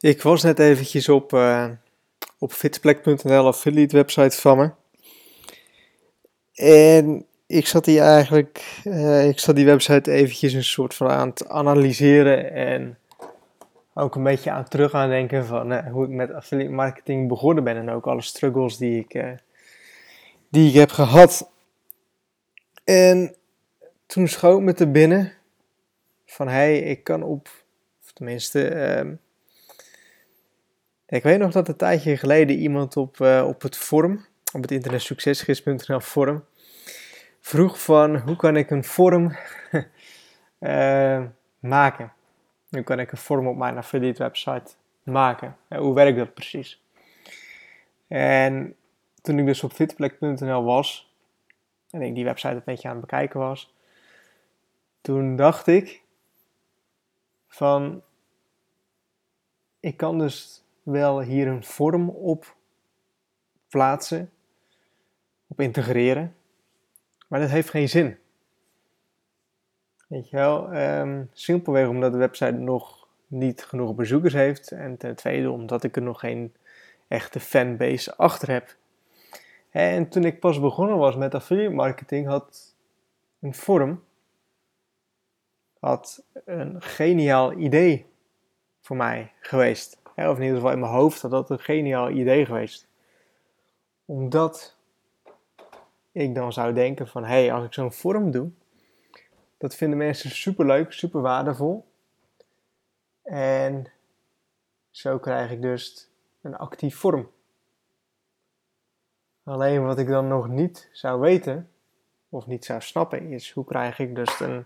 Ik was net eventjes op, uh, op fitplek.nl, affiliate website van me. En ik zat die eigenlijk, uh, ik zat die website eventjes een soort van aan het analyseren en ook een beetje aan terug aan denken van uh, hoe ik met affiliate marketing begonnen ben en ook alle struggles die ik, die ik heb gehad. En toen schoot me te binnen van hey, ik kan op, of tenminste, ehm, ik weet nog dat een tijdje geleden iemand op, uh, op het forum, op het internetsuccesgids.nl forum, vroeg van hoe kan ik een forum uh, maken? Hoe kan ik een forum op mijn affiliate website maken? Hoe werkt dat precies? En toen ik dus op fitplek.nl was en ik die website een beetje aan het bekijken was, toen dacht ik van ik kan dus wel hier een vorm op plaatsen, op integreren, maar dat heeft geen zin. Weet je wel, um, simpelweg omdat de website nog niet genoeg bezoekers heeft en ten tweede omdat ik er nog geen echte fanbase achter heb. En toen ik pas begonnen was met affiliate marketing had een vorm had een geniaal idee voor mij geweest. Of in ieder geval in mijn hoofd had dat een geniaal idee geweest. Omdat ik dan zou denken van, hé, hey, als ik zo'n vorm doe, dat vinden mensen super leuk, super waardevol. En zo krijg ik dus een actief vorm. Alleen wat ik dan nog niet zou weten, of niet zou snappen, is hoe krijg ik dus een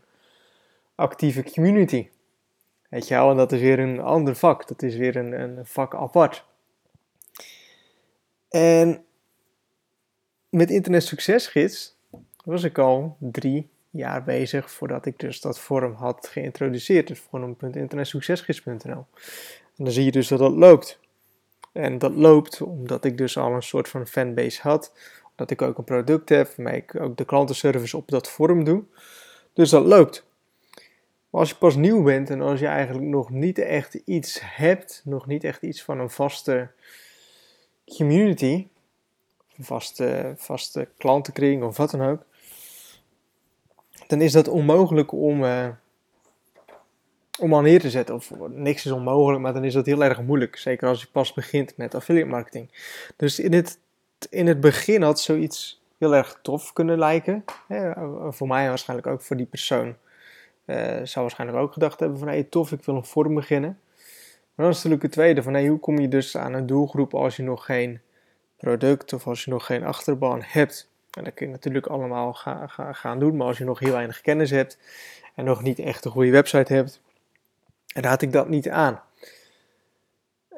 actieve community. Weet je en dat is weer een ander vak. Dat is weer een, een vak apart. En met Internet Succesgids was ik al drie jaar bezig voordat ik dus dat forum had geïntroduceerd. Het forum.internetsuccesgids.nl. En dan zie je dus dat dat loopt. En dat loopt omdat ik dus al een soort van fanbase had. Dat ik ook een product heb, waarmee ik ook de klantenservice op dat forum doe. Dus dat loopt. Maar als je pas nieuw bent en als je eigenlijk nog niet echt iets hebt, nog niet echt iets van een vaste community, een vaste, vaste klantenkring of wat dan ook, dan is dat onmogelijk om, uh, om al neer te zetten. Of niks is onmogelijk, maar dan is dat heel erg moeilijk. Zeker als je pas begint met affiliate marketing. Dus in het, in het begin had zoiets heel erg tof kunnen lijken. voor mij waarschijnlijk ook voor die persoon zou waarschijnlijk ook gedacht hebben van hey, tof, ik wil een vorm beginnen. Maar dan is natuurlijk het tweede van hey, hoe kom je dus aan een doelgroep als je nog geen product of als je nog geen achterban hebt. En dat kun je natuurlijk allemaal gaan, doen, maar als je nog heel weinig kennis hebt en nog niet echt een goede website hebt, raad ik dat niet aan.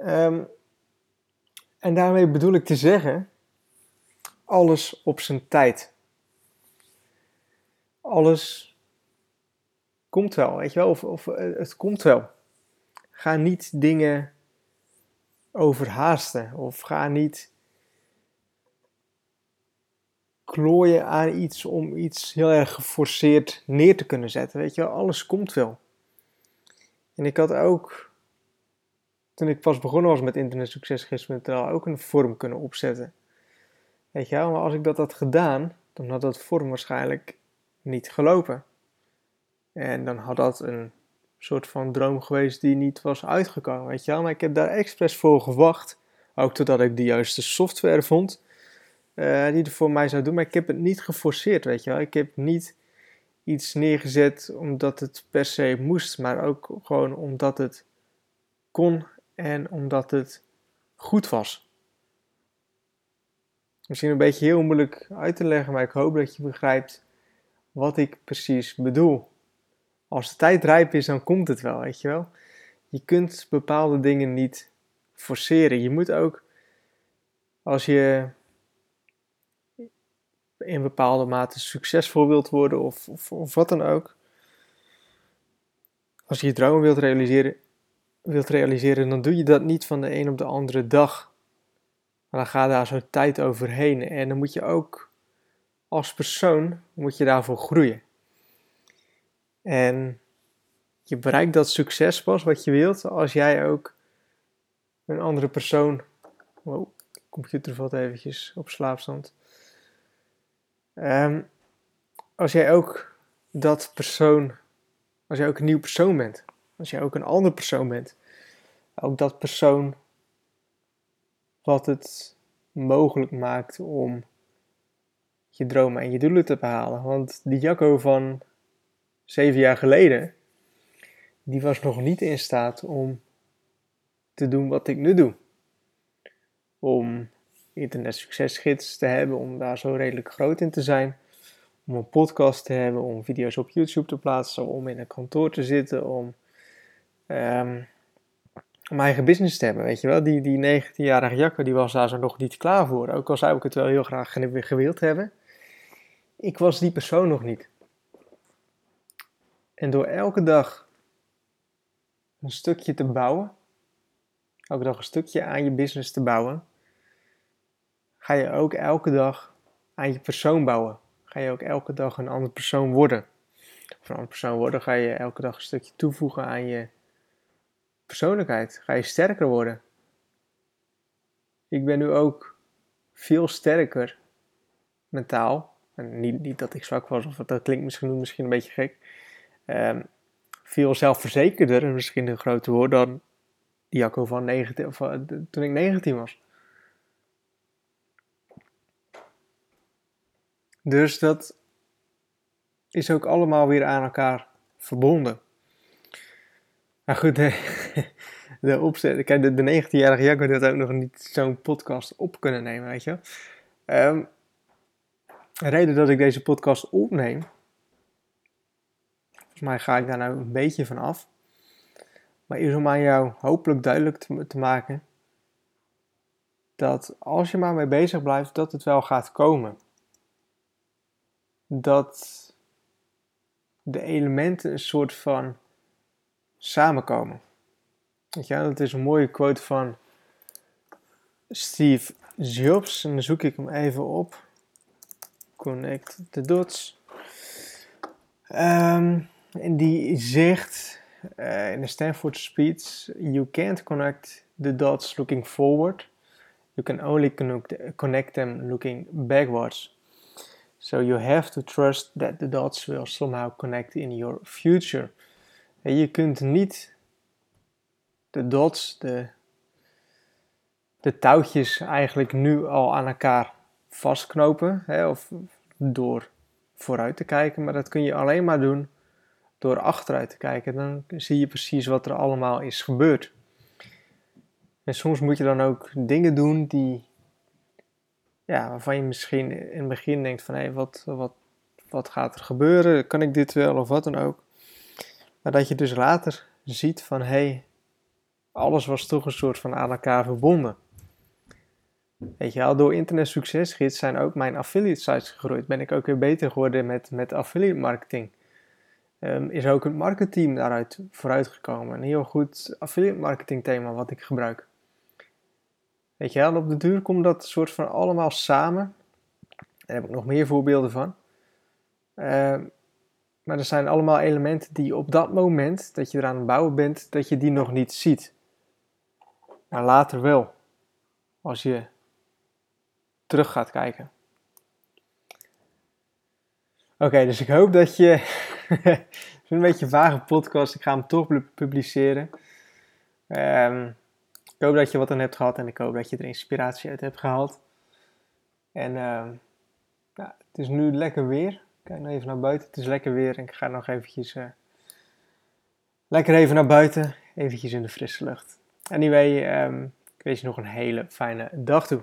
Um, en daarmee bedoel ik te zeggen, alles op zijn tijd. Alles komt wel, weet je wel, of, of eh, het komt wel. Ga niet dingen overhaasten of ga niet klooien aan iets om iets heel erg geforceerd neer te kunnen zetten. Weet je wel, alles komt wel. En ik had ook, toen ik pas begonnen was met internetsuccesgids.nl, ook een vorm kunnen opzetten. Weet je wel, maar als ik dat had gedaan, dan had dat vorm waarschijnlijk niet gelopen. En dan had dat een soort van droom geweest die niet was uitgekomen, weet je wel. Maar ik heb daar expres voor gewacht, ook totdat ik de juiste software vond uh, die er voor mij zou doen. Maar ik heb het niet geforceerd, weet je wel. Ik heb niet iets neergezet omdat het per se moest, maar ook gewoon omdat het kon en omdat het goed was. Misschien een beetje heel moeilijk uit te leggen, maar ik hoop dat je begrijpt wat ik precies bedoel als de tijd rijp is, dan komt het wel, weet je wel. Je kunt bepaalde dingen niet forceren. Je moet ook, als je in bepaalde mate succesvol wilt worden of, of, of wat dan ook. Als je je dromen wilt realiseren, wilt realiseren, dan doe je dat niet van de een op de andere dag. Maar dan ga daar zo tijd overheen. En dan moet je ook als persoon moet je daarvoor groeien. En je bereikt dat succes pas wat je wilt als jij ook een andere persoon. Wow, computer valt eventjes op slaapstand. Um, als jij ook dat persoon, als jij ook een nieuw persoon bent, als jij ook een andere persoon bent, ook dat persoon wat het mogelijk maakt om je dromen en je doelen te behalen. Want die Jacco van zeven jaar geleden, die was nog niet in staat om te doen wat ik nu doe. Om internet succesgids te hebben, om daar zo redelijk groot in te zijn. Om een podcast te hebben, om video's op YouTube te plaatsen, om in een kantoor te zitten, om, um, om eigen business te hebben. Weet je wel, die, die 19-jarige Jacco die was daar zo nog niet klaar voor. Ook al zou ik het wel heel graag gewild hebben. Ik was die persoon nog niet. En door elke dag een stukje te bouwen, elke dag een stukje aan je business te bouwen, ga je ook elke dag aan je persoon bouwen. Ga je ook elke dag een andere persoon worden. Of een andere persoon worden, ga je elke dag een stukje toevoegen aan je persoonlijkheid. Ga je sterker worden. Ik ben nu ook veel sterker mentaal. En niet, niet dat ik zwak was, of dat klinkt misschien, misschien een beetje gek. Um, veel zelfverzekerder, misschien een grote woord, dan Jacco van 19, of, uh, toen ik 19 was. Dus dat is ook allemaal weer aan elkaar verbonden. Maar goed, de, de opzet. Kijk, de, de 19-jarige Jacco had ook nog niet zo'n podcast op kunnen nemen, weet je. Um, de reden dat ik deze podcast opneem, volgens mij ga ik daar nou een beetje van af, maar is om aan jou hopelijk duidelijk te, te maken dat als je maar mee bezig blijft, dat het wel gaat komen dat de elementen een soort van samenkomen. Weet je, dat is een mooie quote van Steve Jobs. En dan zoek ik hem even op. Connect the dots. Um, en die zegt uh, in de Stanford speech: You can't connect the dots looking forward. You can only connect, connect them looking backwards. So you have to trust that the dots will somehow connect in your future. En je kunt niet de dots, de, de touwtjes eigenlijk nu al aan elkaar vastknopen. Hè, of door vooruit te kijken. Maar dat kun je alleen maar doen door achteruit te kijken. Dan zie je precies wat er allemaal is gebeurd. En soms moet je dan ook dingen doen die ja, waarvan je misschien in het begin denkt van hé, wat, wat, wat gaat er gebeuren? Kan ik dit wel of wat dan ook? Maar dat je dus later ziet van hé, alles was toch een soort van aan elkaar verbonden. Weet je wel, door Internet Succesgids zijn ook mijn affiliate sites gegroeid. Ben ik ook weer beter geworden met, met affiliate marketing. Um, is ook het marketing daaruit vooruitgekomen. Een heel goed affiliate marketing thema wat ik gebruik. Weet je op de duur komt dat soort van allemaal samen. Daar heb ik nog meer voorbeelden van. Uh, maar er zijn allemaal elementen die op dat moment dat je eraan het bouwen bent, dat je die nog niet ziet. Maar later wel. Als je terug gaat kijken. Oké, dus ik hoop dat je. Het is een beetje een vage podcast. Ik ga hem toch publiceren. Um, ik hoop dat je wat aan hebt gehad en ik hoop dat je er inspiratie uit hebt gehaald. En uh, het is nu lekker weer. Kijk nou even naar buiten. Het is lekker weer en ik ga nog eventjes uh, lekker even naar buiten. Eventjes in de frisse lucht. Anyway, um, ik wens je nog een hele fijne dag toe.